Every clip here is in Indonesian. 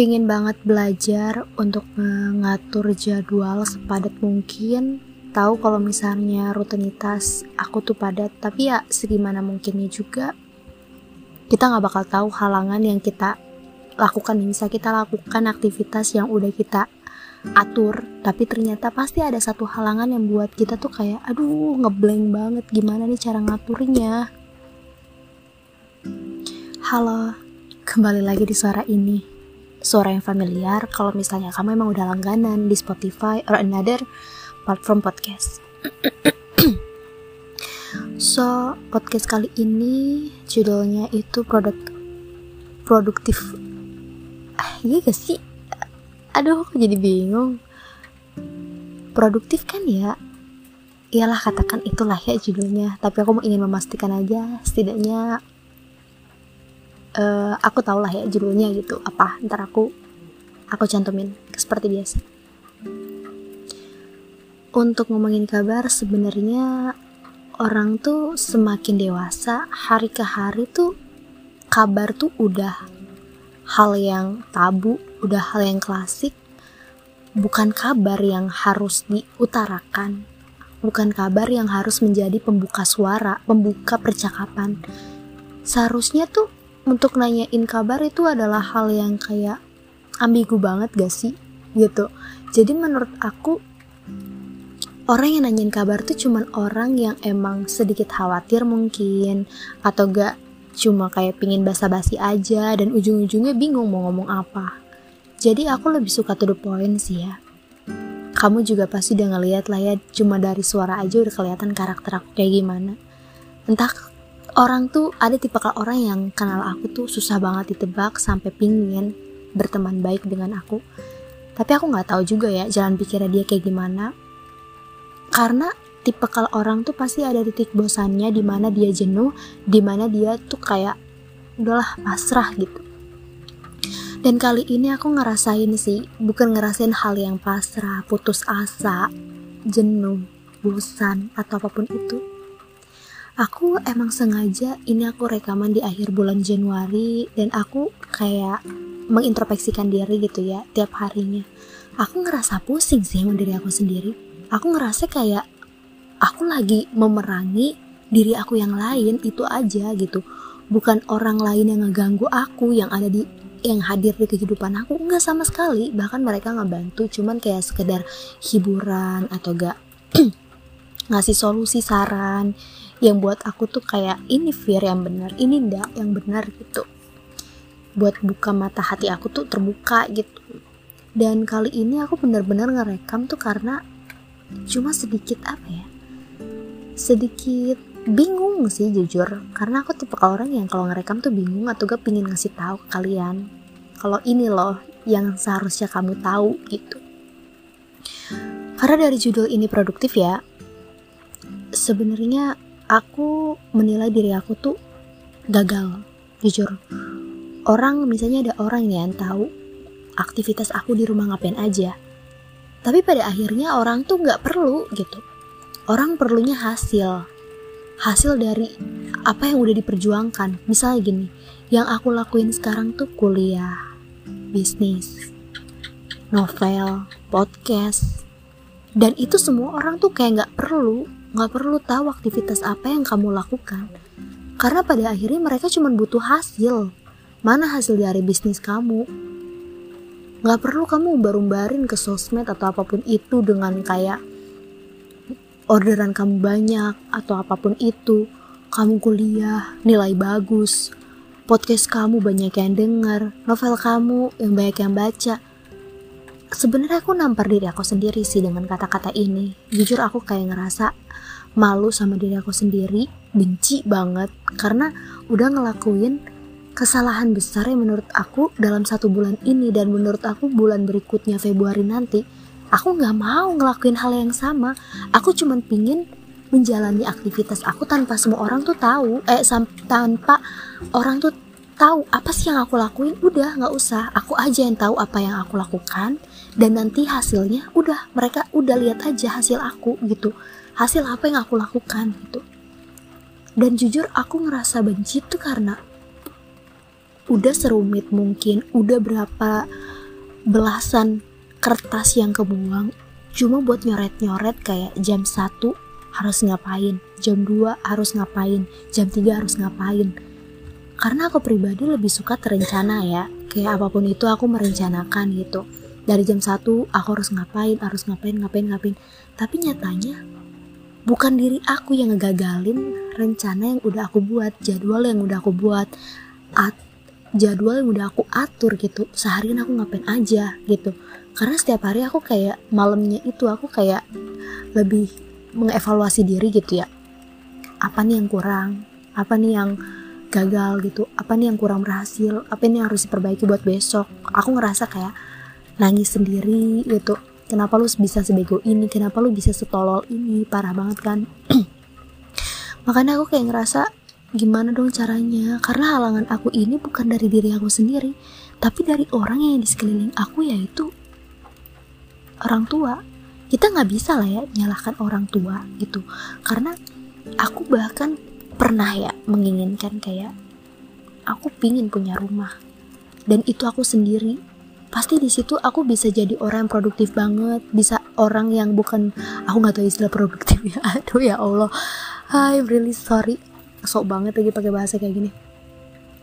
Pingin banget belajar untuk mengatur jadwal sepadat mungkin. Tahu kalau misalnya rutinitas aku tuh padat, tapi ya segimana mungkinnya juga. Kita nggak bakal tahu halangan yang kita lakukan bisa kita lakukan aktivitas yang udah kita atur tapi ternyata pasti ada satu halangan yang buat kita tuh kayak aduh ngeblank banget gimana nih cara ngaturnya halo kembali lagi di suara ini suara yang familiar kalau misalnya kamu emang udah langganan di Spotify or another platform podcast. So podcast kali ini judulnya itu produk produktif. Iya gak sih? Aduh aku jadi bingung? Produktif kan ya? Iyalah katakan itulah ya judulnya. Tapi aku ingin memastikan aja setidaknya uh, aku tau lah ya judulnya gitu. Apa? Ntar aku aku cantumin seperti biasa. Untuk ngomongin kabar sebenarnya orang tuh semakin dewasa hari ke hari tuh kabar tuh udah hal yang tabu, udah hal yang klasik, bukan kabar yang harus diutarakan, bukan kabar yang harus menjadi pembuka suara, pembuka percakapan. Seharusnya tuh untuk nanyain kabar itu adalah hal yang kayak ambigu banget gak sih? Gitu. Jadi menurut aku orang yang nanyain kabar tuh cuman orang yang emang sedikit khawatir mungkin atau gak cuma kayak pingin basa-basi aja dan ujung-ujungnya bingung mau ngomong apa. Jadi aku lebih suka to the point sih ya. Kamu juga pasti udah ngeliat lah ya, cuma dari suara aja udah kelihatan karakter aku kayak gimana. Entah orang tuh ada tipe orang yang kenal aku tuh susah banget ditebak sampai pingin berteman baik dengan aku. Tapi aku nggak tahu juga ya jalan pikirnya dia kayak gimana. Karena tipe orang tuh pasti ada titik bosannya di mana dia jenuh, di mana dia tuh kayak udahlah pasrah gitu. Dan kali ini aku ngerasain sih, bukan ngerasain hal yang pasrah, putus asa, jenuh, bosan, atau apa pun itu. Aku emang sengaja ini aku rekaman di akhir bulan Januari dan aku kayak mengintrospeksikan diri gitu ya tiap harinya. Aku ngerasa pusing sih sama diri aku sendiri. Aku ngerasa kayak aku lagi memerangi diri aku yang lain itu aja gitu bukan orang lain yang ngeganggu aku yang ada di yang hadir di kehidupan aku nggak sama sekali bahkan mereka nggak bantu cuman kayak sekedar hiburan atau gak ngasih solusi saran yang buat aku tuh kayak ini fear yang benar ini ndak yang benar gitu. Buat buka mata hati aku tuh terbuka gitu. Dan kali ini aku benar-benar ngerekam tuh karena cuma sedikit apa ya sedikit bingung sih jujur. Karena aku tipe orang yang kalau ngerekam tuh bingung atau gak pingin ngasih tahu ke kalian. Kalau ini loh yang seharusnya kamu tahu gitu. Karena dari judul ini produktif ya sebenarnya aku menilai diri aku tuh gagal jujur. Orang misalnya ada orang yang tahu aktivitas aku di rumah ngapain aja tapi pada akhirnya orang tuh nggak perlu gitu. Orang perlunya hasil hasil dari apa yang udah diperjuangkan. Misalnya gini yang aku lakuin sekarang tuh kuliah bisnis novel podcast dan itu semua orang tuh kayak nggak perlu nggak perlu tahu aktivitas apa yang kamu lakukan. Karena pada akhirnya mereka cuma butuh hasil. Mana hasil dari bisnis kamu? Nggak perlu kamu umbar-umbarin ke sosmed atau apa pun itu dengan kayak orderan kamu banyak atau apa pun itu, kamu kuliah, nilai bagus, podcast kamu banyak yang dengar, novel kamu yang banyak yang baca. Sebenarnya aku nampar diri aku sendiri sih dengan kata-kata ini. Jujur aku kayak ngerasa malu sama diri aku sendiri, benci banget. Karena udah ngelakuin kesalahan besar yang menurut aku dalam satu bulan ini dan menurut aku bulan berikutnya Februari nanti aku nggak mau ngelakuin hal yang sama. Aku cuma pingin menjalani aktivitas aku tanpa semua orang tuh tahu. Eh tanpa orang tuh tahu apa sih yang aku lakuin. Udah nggak usah. Aku aja yang tahu apa yang aku lakukan dan nanti hasilnya udah mereka udah lihat aja hasil aku gitu hasil apa yang aku lakukan gitu dan jujur aku ngerasa benci tuh karena udah serumit mungkin udah berapa belasan kertas yang kebuang cuma buat nyoret-nyoret kayak jam 1 harus ngapain, jam 2 harus ngapain, jam 3 harus ngapain. Karena aku pribadi lebih suka terencana ya, kayak apa pun itu aku merencanakan gitu. Dari jam 1 aku harus ngapain, harus ngapain, ngapain, ngapain. Tapi nyatanya bukan diri aku yang ngegagalin rencana yang udah aku buat, jadwal yang udah aku buat, at jadwal yang udah aku atur gitu. Seharian aku ngapain aja gitu. Karena setiap hari aku kayak malamnya itu aku kayak lebih mengevaluasi diri gitu ya. Apa nih yang kurang? Apa nih yang gagal gitu? Apa nih yang kurang berhasil? Apa nih yang harus diperbaiki buat besok? Aku ngerasa kayak nangis sendiri gitu. Kenapa lu bisa sebego ini? Kenapa lu bisa setolol ini? Parah banget kan? Makanya aku kayak ngerasa gimana dong caranya? Karena halangan aku ini bukan dari diri aku sendiri tapi dari orang yang di sekeliling aku yaitu orang tua. Kita nggak bisa lah ya nyalahkan orang tua gitu. Karena aku bahkan pernah ya menginginkan kayak aku pingin punya rumah. Dan itu aku sendiri pasti di situ aku bisa jadi orang yang produktif banget bisa orang yang bukan aku nggak tahu istilah produktif ya aduh ya Allah. I'm really sorry. Sok banget lagi pakai bahasa kayak gini.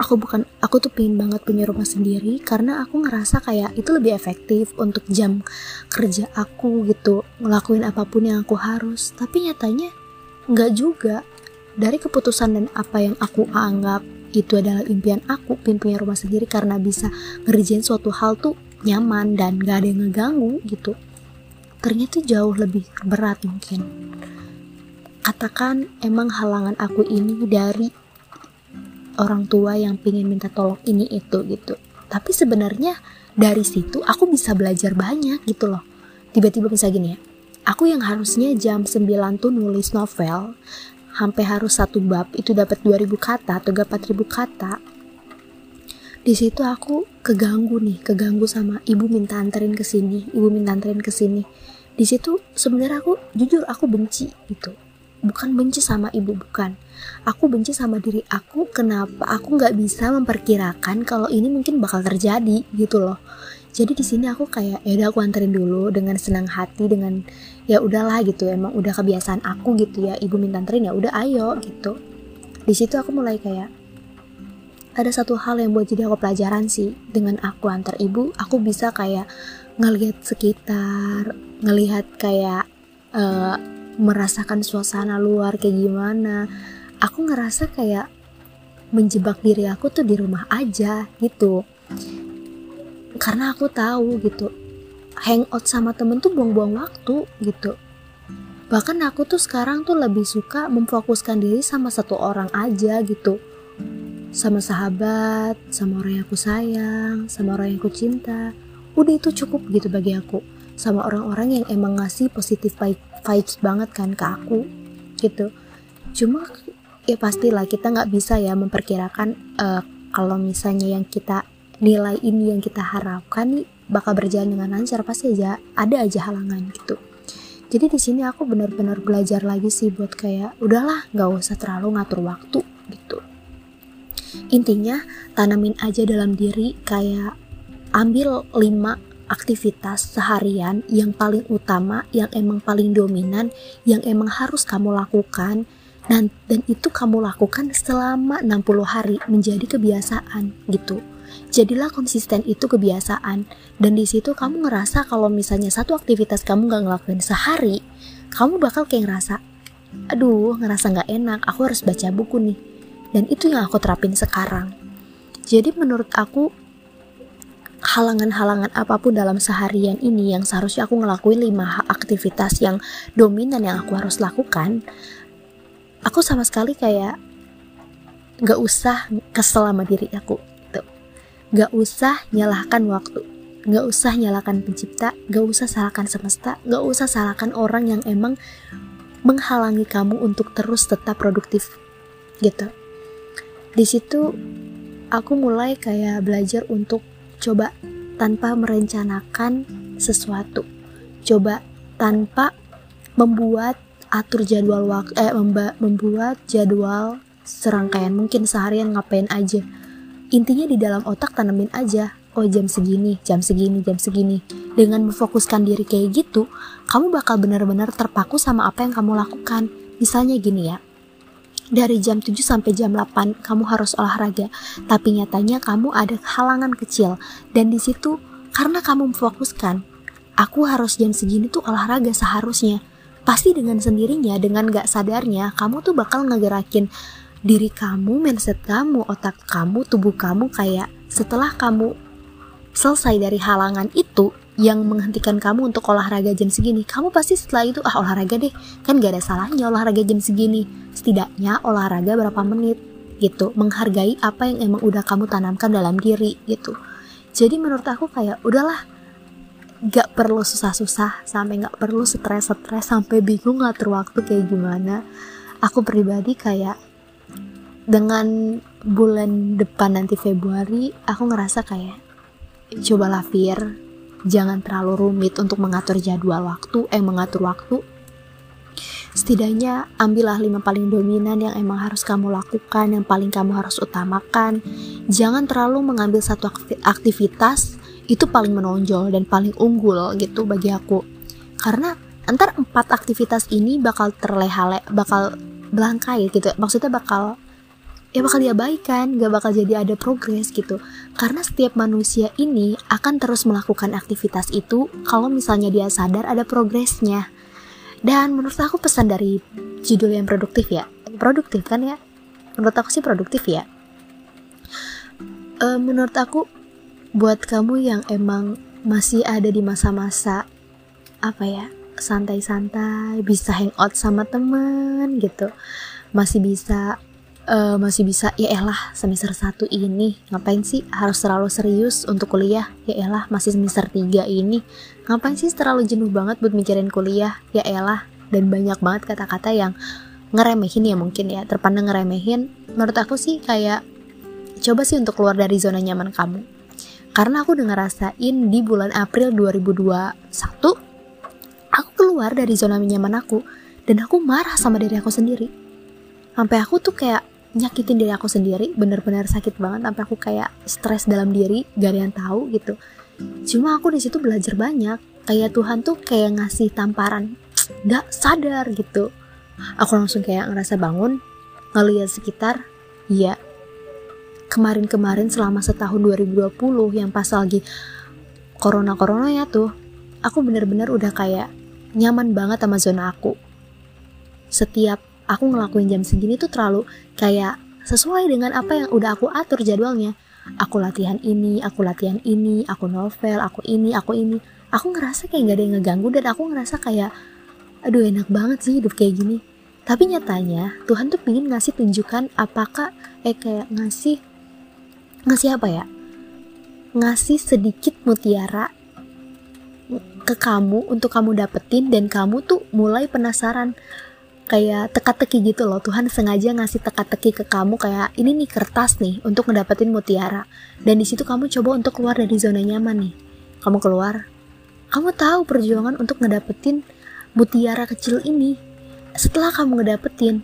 Aku bukan aku tuh pengen banget punya rumah sendiri karena aku ngerasa kayak itu lebih efektif untuk jam kerja aku gitu ngelakuin apa pun yang aku harus. Tapi nyatanya nggak juga. Dari keputusan dan apa yang aku anggap itu adalah impian aku pengen punya rumah sendiri karena bisa ngerjain suatu hal tuh nyaman dan gak ada yang ngeganggu gitu. Ternyata jauh lebih berat mungkin. Katakan emang halangan aku ini dari orang tua yang pingin minta tolong ini itu gitu. Tapi sebenarnya dari situ aku bisa belajar banyak gitu loh. Tiba-tiba bisa gini ya aku yang harusnya jam 9 tuh nulis novel sampai harus satu bab itu dapat 2000 kata atau 4000 kata. Di situ aku keganggu nih keganggu sama ibu minta anterin ke sini ibu minta anterin ke sini. Di situ sebenarnya aku jujur aku benci gitu. Bukan benci sama ibu bukan. Aku benci sama diri aku kenapa aku nggak bisa memperkirakan kalau ini mungkin bakal terjadi gitu loh jadi di sini aku kayak ya udah aku anterin dulu dengan senang hati dengan ya udahlah gitu. Emang udah kebiasaan aku gitu ya ibu minta anterin ya udah ayo gitu. Di situ aku mulai kayak ada satu hal yang buat jadi aku pelajaran sih. Dengan aku antar ibu aku bisa kayak ngelihat sekitar ngelihat kayak uh, merasakan suasana luar kayak gimana. Aku ngerasa kayak menjebak diri aku tuh di rumah aja gitu karena aku tahu gitu hangout sama temen tuh buang-buang waktu gitu. Bahkan aku tuh sekarang tuh lebih suka memfokuskan diri sama satu orang aja gitu. Sama sahabat sama orang yang aku sayang sama orang yang aku cinta. Udah itu cukup gitu bagi aku. Sama orang-orang yang emang ngasih positif vibes banget kan ke aku gitu. Cuma ya pastilah kita nggak bisa ya memperkirakan uh, kalau misalnya yang kita nilai ini yang kita harapkan nih bakal berjalan dengan lancar pasti aja ada aja halangan gitu jadi di sini aku benar-benar belajar lagi sih buat kayak udahlah nggak usah terlalu ngatur waktu gitu intinya tanamin aja dalam diri kayak ambil 5 aktivitas seharian yang paling utama, yang emang paling dominan, yang emang harus kamu lakukan dan dan itu kamu lakukan selama 60 hari menjadi kebiasaan gitu. Jadilah konsisten itu kebiasaan dan di situ kamu ngerasa kalau misalnya satu aktivitas kamu nggak ngelakuin sehari, kamu bakal kayak ngerasa, aduh ngerasa nggak enak, aku harus baca buku nih. Dan itu yang aku terapin sekarang. Jadi menurut aku halangan-halangan apa pun dalam seharian ini yang seharusnya aku ngelakuin lima aktivitas yang dominan yang aku harus lakukan aku sama sekali kayak gak usah kesel sama diri aku gak usah nyalahkan waktu. Gak usah nyalahkan pencipta. Gak usah salahkan semesta. Gak usah salahkan orang yang emang menghalangi kamu untuk terus tetap produktif gitu. Di situ aku mulai kayak belajar untuk Coba tanpa merencanakan sesuatu. Coba tanpa membuat atur jadwal waktu eh memba, membuat jadwal serangkaian. Mungkin seharian ngapain aja. Intinya di dalam otak tanemin aja oh jam segini jam segini jam segini. Dengan memfokuskan diri kayak gitu kamu bakal benar-benar terpaku sama apa yang kamu lakukan. Misalnya gini ya dari jam 7 sampai jam 8 kamu harus olahraga tapi nyatanya kamu ada halangan kecil. Dan di situ karena kamu memfokuskan aku harus jam segini tuh olahraga seharusnya. Pasti dengan sendirinya dengan gak sadarnya kamu tuh bakal ngegerakin diri kamu mindset kamu otak kamu tubuh kamu kayak setelah kamu selesai dari halangan itu yang menghentikan kamu untuk olahraga jam segini kamu pasti setelah itu ah olahraga deh. Kan gak ada salahnya olahraga jam segini. Setidaknya olahraga berapa menit gitu. Menghargai apa yang emang udah kamu tanamkan dalam diri gitu. Jadi menurut aku kayak udahlah gak perlu susah-susah sampai gak perlu stres-stres sampai bingung ngatur waktu kayak gimana. Aku pribadi kayak dengan bulan depan nanti Februari aku ngerasa kayak cobalah Fir jangan terlalu rumit untuk mengatur jadwal waktu, eh mengatur waktu. Setidaknya ambillah lima paling dominan yang emang harus kamu lakukan, yang paling kamu harus utamakan. Jangan terlalu mengambil satu aktivitas itu paling menonjol dan paling unggul gitu bagi aku. Karena antar empat aktivitas ini bakal terlehale, bakal belangkai gitu. Maksudnya bakal ya bakal diabaikan, gak bakal jadi ada progres gitu. Karena setiap manusia ini akan terus melakukan aktivitas itu kalau misalnya dia sadar ada progresnya. Dan menurut aku pesan dari judul yang produktif ya, produktif kan ya? Menurut aku sih produktif ya. E, menurut aku buat kamu yang emang masih ada di masa-masa apa ya santai-santai bisa hangout sama temen gitu masih bisa uh, masih bisa ya elah semester 1 ini. Ngapain sih harus terlalu serius untuk kuliah? Ya elah masih semester 3 ini. Ngapain sih terlalu jenuh banget buat mikirin kuliah? Ya elah dan banyak banget kata-kata yang ngeremehin ya mungkin ya terpandang ngeremehin. Menurut aku sih kayak coba sih untuk keluar dari zona nyaman kamu. Karena aku udah ngerasain di bulan April 2021 aku keluar dari zona nyaman aku dan aku marah sama diri aku sendiri. Sampai aku tuh kayak nyakitin diri aku sendiri bener-bener sakit banget sampai aku kayak stres dalam diri gak ada yang tahu gitu. Cuma aku di situ belajar banyak. Kayak Tuhan tuh kayak ngasih tamparan nggak sadar gitu. Aku langsung kayak ngerasa bangun ngeliat sekitar iya. Kemarin-kemarin selama setahun 2020 yang pas lagi corona-corona ya tuh aku bener-bener udah kayak nyaman banget sama zona aku. Setiap aku ngelakuin jam segini tuh terlalu kayak sesuai dengan apa yang udah aku atur jadwalnya. Aku latihan ini aku latihan ini aku novel aku ini aku ini. Aku ngerasa kayak gak ada yang ngeganggu dan aku ngerasa kayak aduh enak banget sih hidup kayak gini. Tapi nyatanya Tuhan tuh pingin ngasih tunjukkan apakah eh kayak ngasih ngasih apa ya? Ngasih sedikit mutiara ke kamu untuk kamu dapetin dan kamu tuh mulai penasaran kayak teka-teki gitu loh. Tuhan sengaja ngasih teka-teki ke kamu kayak ini nih kertas nih untuk ngedapetin mutiara. Dan di situ kamu coba untuk keluar dari zona nyaman nih. Kamu keluar. Kamu tahu perjuangan untuk ngedapetin mutiara kecil ini. Setelah kamu ngedapetin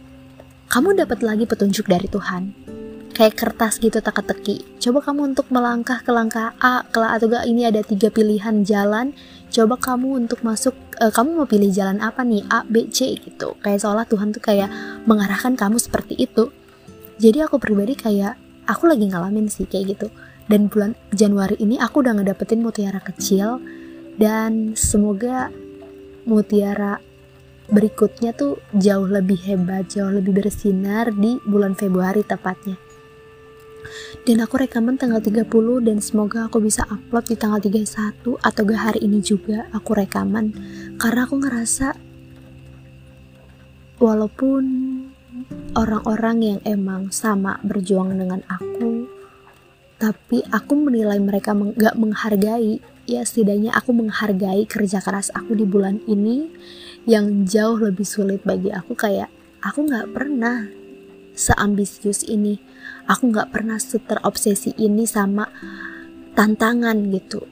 kamu dapat lagi petunjuk dari Tuhan kayak kertas gitu teka-teki. Coba kamu untuk melangkah ke langkah A ke atau gak ini ada tiga pilihan jalan. Coba kamu untuk masuk uh, kamu mau pilih jalan apa nih? A B C gitu. Kayak seolah Tuhan tuh kayak mengarahkan kamu seperti itu. Jadi aku pribadi kayak aku lagi ngalamin sih kayak gitu. Dan bulan Januari ini aku udah ngedapetin mutiara kecil. Dan semoga mutiara berikutnya tuh jauh lebih hebat, jauh lebih bersinar di bulan Februari tepatnya dan aku rekaman tanggal 30 dan semoga aku bisa upload di tanggal 31 atau gak hari ini juga aku rekaman. Karena aku ngerasa walaupun orang-orang yang emang sama berjuang dengan aku tapi aku menilai mereka meng gak menghargai. Ya setidaknya aku menghargai kerja keras aku di bulan ini yang jauh lebih sulit bagi aku. Kayak aku gak pernah seambisius ini. Aku nggak pernah terobsesi ini sama tantangan gitu.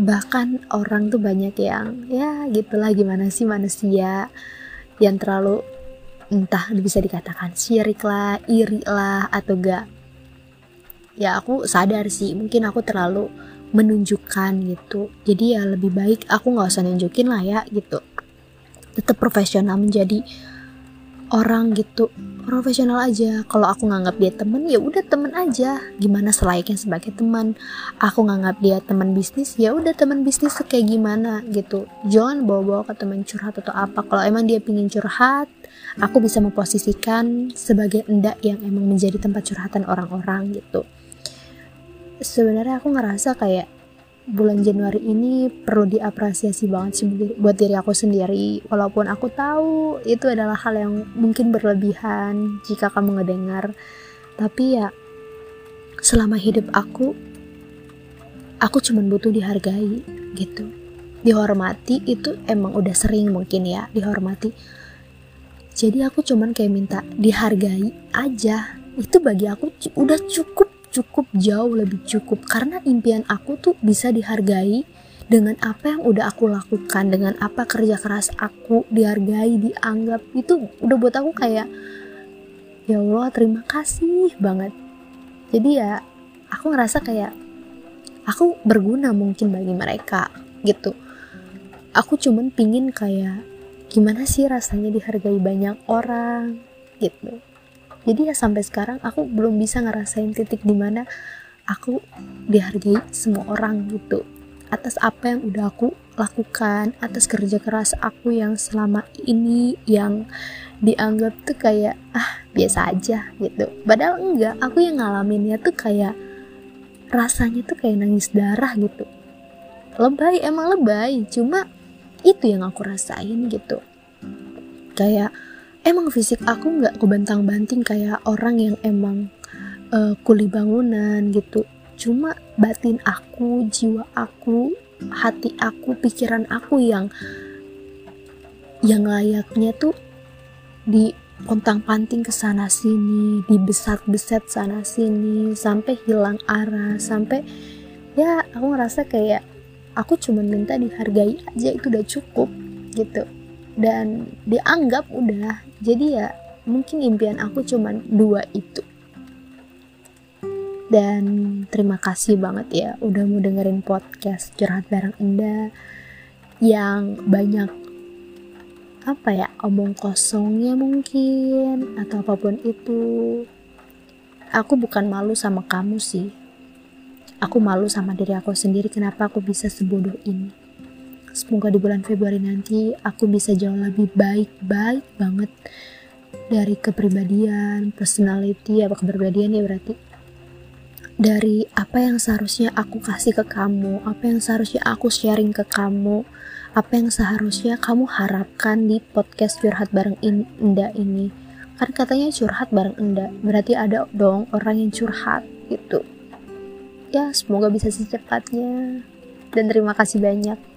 Bahkan orang tuh banyak yang ya gitulah gimana sih manusia yang terlalu entah bisa dikatakan syirik lah iri lah atau gak ya aku sadar sih mungkin aku terlalu menunjukkan gitu. Jadi ya lebih baik aku nggak usah nunjukin lah ya gitu. Tetap profesional menjadi orang gitu profesional aja. Kalau aku nganggap dia temen ya udah temen aja. Gimana selayaknya sebagai teman? Aku nganggap dia teman bisnis ya udah teman bisnis kayak gimana gitu. Jangan bawa-bawa ke teman curhat atau apa. Kalau emang dia pingin curhat aku bisa memposisikan sebagai endak yang emang menjadi tempat curhatan orang-orang gitu. Sebenarnya aku ngerasa kayak bulan Januari ini perlu diapresiasi banget sih buat diri aku sendiri. Walaupun aku tahu itu adalah hal yang mungkin berlebihan jika kamu ngedengar. Tapi ya selama hidup aku aku cuma butuh dihargai gitu. Dihormati itu emang udah sering mungkin ya dihormati. Jadi aku cuman kayak minta dihargai aja. Itu bagi aku udah cukup cukup jauh lebih cukup. Karena impian aku tuh bisa dihargai dengan apa yang udah aku lakukan dengan apa kerja keras aku dihargai dianggap. Itu udah buat aku kayak ya Allah terima kasih banget. Jadi ya aku ngerasa kayak aku berguna mungkin bagi mereka gitu. Aku cuman pingin kayak gimana sih rasanya dihargai banyak orang gitu jadi ya sampai sekarang aku belum bisa ngerasain titik di mana aku dihargai semua orang gitu. Atas apa yang udah aku lakukan atas kerja keras aku yang selama ini yang dianggap tuh kayak ah biasa aja gitu. Padahal enggak aku yang ngalaminnya tuh kayak rasanya tuh kayak nangis darah gitu. Lebay emang lebay cuma itu yang aku rasain gitu. Kayak emang fisik aku nggak kebantang-banting kayak orang yang emang uh, kuli bangunan gitu. Cuma batin aku jiwa aku hati aku pikiran aku yang yang layaknya tuh di pontang panting ke sana sini dibesat beset sana sini sampai hilang arah sampai ya aku ngerasa kayak aku cuma minta dihargai aja itu udah cukup gitu dan dianggap udah. Jadi ya mungkin impian aku cuma dua itu. Dan terima kasih banget ya udah mau dengerin podcast curhat bareng Enda yang banyak apa ya omong kosongnya mungkin atau apa pun itu. Aku bukan malu sama kamu sih. Aku malu sama diri aku sendiri kenapa aku bisa sebodoh ini Semoga di bulan Februari nanti aku bisa jauh lebih baik-baik banget dari kepribadian, personality, apa kepribadian ya berarti. Dari apa yang seharusnya aku kasih ke kamu, apa yang seharusnya aku sharing ke kamu, apa yang seharusnya kamu harapkan di podcast curhat bareng Indah ini. Kan katanya curhat bareng Enda, berarti ada dong orang yang curhat gitu. Ya, semoga bisa secepatnya. Dan terima kasih banyak.